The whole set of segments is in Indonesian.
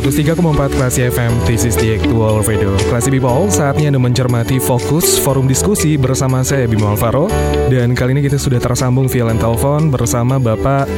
Klasi FM, this is the actual radio. Klasi People, saatnya Anda mencermati fokus forum diskusi bersama saya Bimo Alvaro. Dan kali ini kita sudah tersambung via telepon bersama Bapak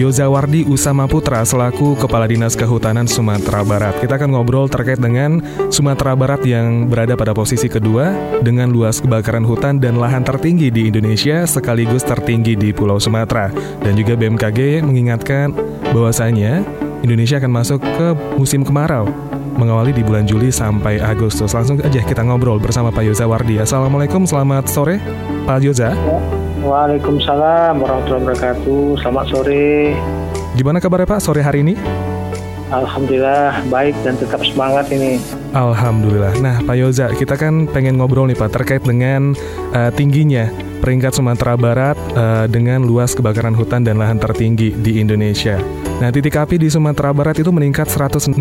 Yoza Wardi Usama Putra selaku Kepala Dinas Kehutanan Sumatera Barat. Kita akan ngobrol terkait dengan Sumatera Barat yang berada pada posisi kedua dengan luas kebakaran hutan dan lahan tertinggi di Indonesia sekaligus tertinggi di Pulau Sumatera. Dan juga BMKG mengingatkan bahwasanya Indonesia akan masuk ke musim kemarau mengawali di bulan Juli sampai Agustus. Langsung aja kita ngobrol bersama Pak Yoza Wardi. Assalamualaikum, selamat sore Pak Yoza. Waalaikumsalam warahmatullahi wabarakatuh. Selamat sore. Gimana kabarnya Pak sore hari ini? Alhamdulillah baik dan tetap semangat ini. Alhamdulillah. Nah Pak Yoza, kita kan pengen ngobrol nih Pak terkait dengan uh, tingginya peringkat Sumatera Barat uh, dengan luas kebakaran hutan dan lahan tertinggi di Indonesia. Nah, titik api di Sumatera Barat itu meningkat 167%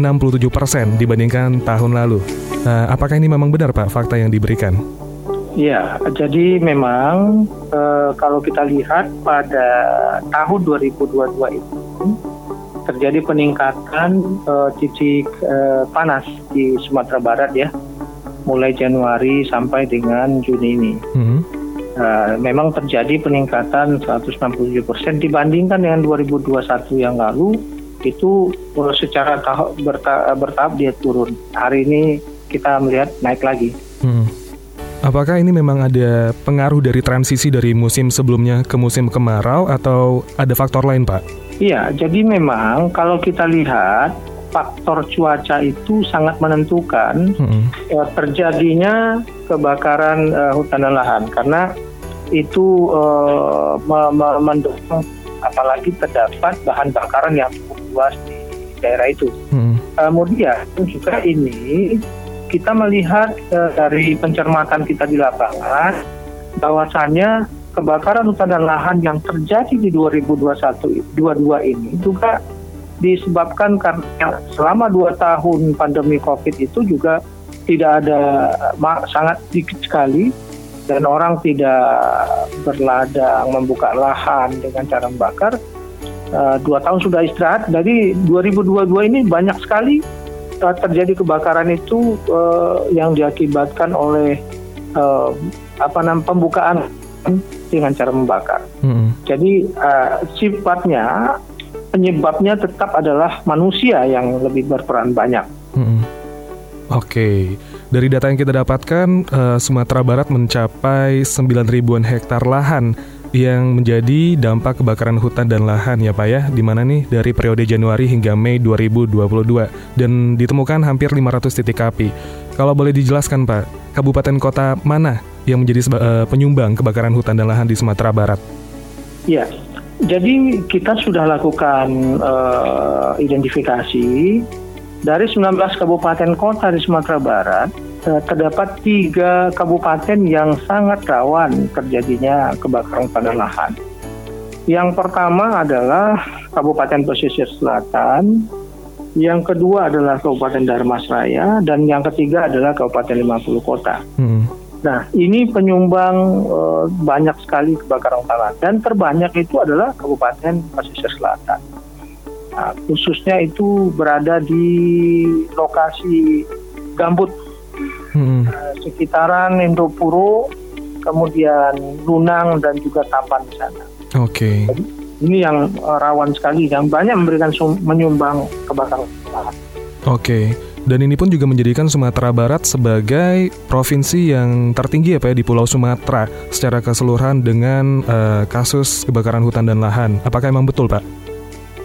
persen dibandingkan tahun lalu. Uh, apakah ini memang benar Pak fakta yang diberikan? Ya, jadi memang uh, kalau kita lihat pada tahun 2022 itu terjadi peningkatan uh, titik uh, panas di Sumatera Barat ya, mulai Januari sampai dengan Juni ini. Hmm. Uh, memang terjadi peningkatan 167 persen dibandingkan dengan 2021 yang lalu itu uh, secara tahap berta bertahap dia turun. Hari ini kita melihat naik lagi. Hmm. Apakah ini memang ada pengaruh dari transisi dari musim sebelumnya ke musim kemarau atau ada faktor lain, Pak? Iya, jadi memang kalau kita lihat faktor cuaca itu sangat menentukan hmm. uh, terjadinya kebakaran uh, hutan dan lahan karena itu uh, mendukung apalagi terdapat bahan bakaran yang cukup luas di daerah itu. Hmm. Kemudian juga ini kita melihat uh, dari pencermatan kita di lapangan bahwasannya kebakaran hutan dan lahan yang terjadi di 2021 22 ini juga disebabkan karena selama dua tahun pandemi COVID itu juga tidak ada sangat sedikit sekali dan orang tidak berladang membuka lahan dengan cara membakar. Uh, dua tahun sudah istirahat, jadi 2022 ini banyak sekali uh, terjadi kebakaran itu uh, yang diakibatkan oleh uh, apa namanya pembukaan dengan cara membakar. Hmm. Jadi uh, sifatnya penyebabnya tetap adalah manusia yang lebih berperan banyak. Hmm. Oke, okay. dari data yang kita dapatkan, uh, Sumatera Barat mencapai 9 ribuan hektar lahan yang menjadi dampak kebakaran hutan dan lahan ya Pak ya, di mana nih dari periode Januari hingga Mei 2022 dan ditemukan hampir 500 titik api. Kalau boleh dijelaskan Pak, kabupaten kota mana yang menjadi uh, penyumbang kebakaran hutan dan lahan di Sumatera Barat? Ya, jadi kita sudah lakukan uh, identifikasi dari 19 kabupaten kota di Sumatera Barat uh, terdapat tiga kabupaten yang sangat rawan terjadinya kebakaran dan lahan. Yang pertama adalah Kabupaten Pesisir Selatan, yang kedua adalah Kabupaten Darmasraya, dan yang ketiga adalah Kabupaten 50 Kota. Hmm. Nah, ini penyumbang e, banyak sekali kebakaran hutan dan terbanyak itu adalah Kabupaten Pesisir Selatan. Nah, khususnya itu berada di lokasi gambut hmm. e, sekitaran Indopuro, kemudian Lunang dan juga Tapan di sana. Oke. Okay. Ini yang eh, rawan sekali yang banyak memberikan menyumbang kebakaran hutan. Oke. Okay. Dan ini pun juga menjadikan Sumatera Barat sebagai provinsi yang tertinggi ya Pak ya di Pulau Sumatera secara keseluruhan dengan uh, kasus kebakaran hutan dan lahan. Apakah memang betul Pak?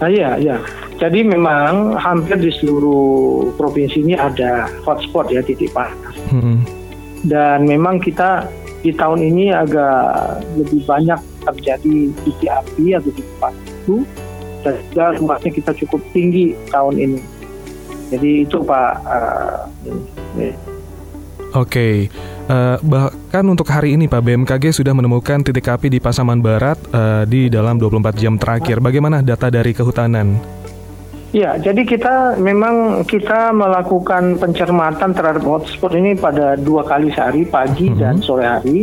Ah, iya, iya. Jadi memang hampir di seluruh provinsi ini ada hotspot ya titik panas. Hmm. Dan memang kita di tahun ini agak lebih banyak terjadi titik api atau titik panas itu dan juga luasnya kita cukup tinggi tahun ini jadi itu Pak. Uh, Oke, okay. Uh, bahkan untuk hari ini Pak BMKG sudah menemukan titik api di Pasaman Barat uh, di dalam 24 jam terakhir. Bagaimana data dari kehutanan? Ya, jadi kita memang kita melakukan pencermatan terhadap hotspot ini pada dua kali sehari, pagi mm -hmm. dan sore hari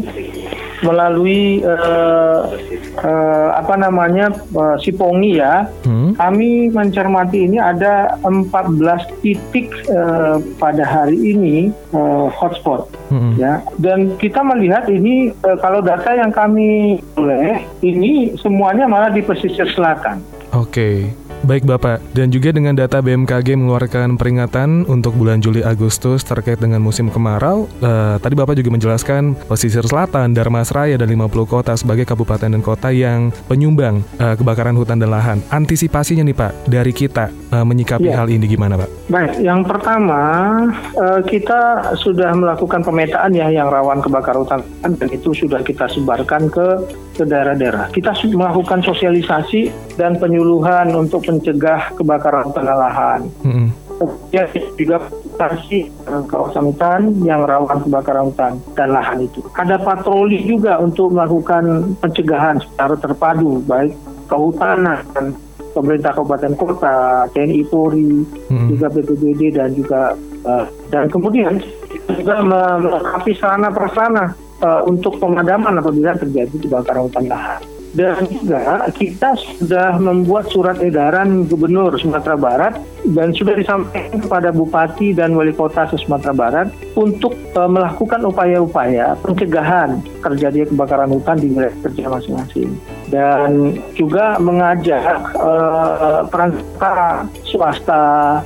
melalui uh, uh, apa namanya uh, Sipongi ya. Hmm. Kami mencermati ini ada 14 titik uh, pada hari ini uh, hotspot hmm. ya. Dan kita melihat ini uh, kalau data yang kami oleh ini semuanya malah di pesisir selatan. Oke. Okay. Baik Bapak, dan juga dengan data BMKG mengeluarkan peringatan untuk bulan Juli Agustus terkait dengan musim kemarau. Uh, tadi Bapak juga menjelaskan pesisir selatan, Darmasraya, dan 50 kota sebagai kabupaten dan kota yang penyumbang uh, kebakaran hutan dan lahan. Antisipasinya nih Pak, dari kita uh, menyikapi ya. hal ini gimana Pak? Baik, yang pertama uh, kita sudah melakukan pemetaan ya yang rawan kebakaran hutan dan itu sudah kita sebarkan ke ke daerah-daerah. Kita melakukan sosialisasi dan penyuluhan untuk mencegah kebakaran hutan lahan. Kemudian juga kasih kawasan hutan yang rawan kebakaran hutan dan lahan itu. Ada patroli juga untuk melakukan pencegahan secara terpadu, baik kehutanan, pemerintah kabupaten kota, TNI Polri, hmm. juga BPBD dan juga uh, dan kemudian juga melengkapi sarana prasarana uh, untuk pemadaman apabila terjadi kebakaran hutan lahan. Dan juga kita sudah membuat surat edaran Gubernur Sumatera Barat dan sudah disampaikan kepada Bupati dan Wali Kota Sumatera Barat untuk uh, melakukan upaya-upaya pencegahan terjadi kebakaran hutan di wilayah kerja masing-masing. Dan juga mengajak uh, peran swasta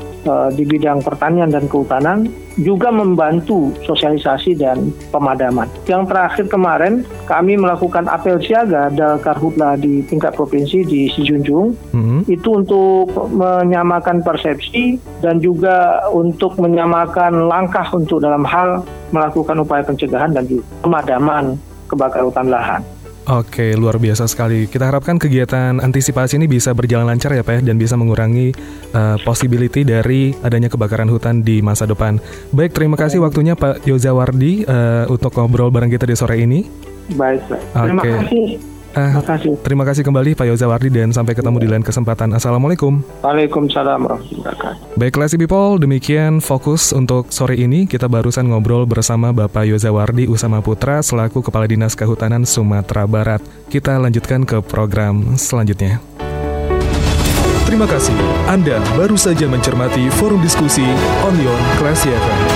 di bidang pertanian dan kehutanan juga membantu sosialisasi dan pemadaman. Yang terakhir kemarin kami melakukan apel siaga Dalkarhutla di tingkat provinsi di Sijunjung mm-hmm. itu untuk menyamakan persepsi dan juga untuk menyamakan langkah untuk dalam hal melakukan upaya pencegahan dan pemadaman kebakaran hutan lahan. Oke, luar biasa sekali. Kita harapkan kegiatan antisipasi ini bisa berjalan lancar ya Pak ya, dan bisa mengurangi uh, possibility dari adanya kebakaran hutan di masa depan. Baik, terima kasih waktunya Pak Yozawardi uh, untuk ngobrol bareng kita di sore ini. Baik, Pak. Terima kasih. Uh, terima kasih. Terima kasih kembali Pak Yoza Wardi dan sampai ketemu di lain kesempatan. Assalamualaikum. Waalaikumsalam warahmatullahi Baik, Classy People, demikian fokus untuk sore ini. Kita barusan ngobrol bersama Bapak Yoza Wardi Usama Putra selaku Kepala Dinas Kehutanan Sumatera Barat. Kita lanjutkan ke program selanjutnya. Terima kasih. Anda baru saja mencermati forum diskusi Onion Classy FM.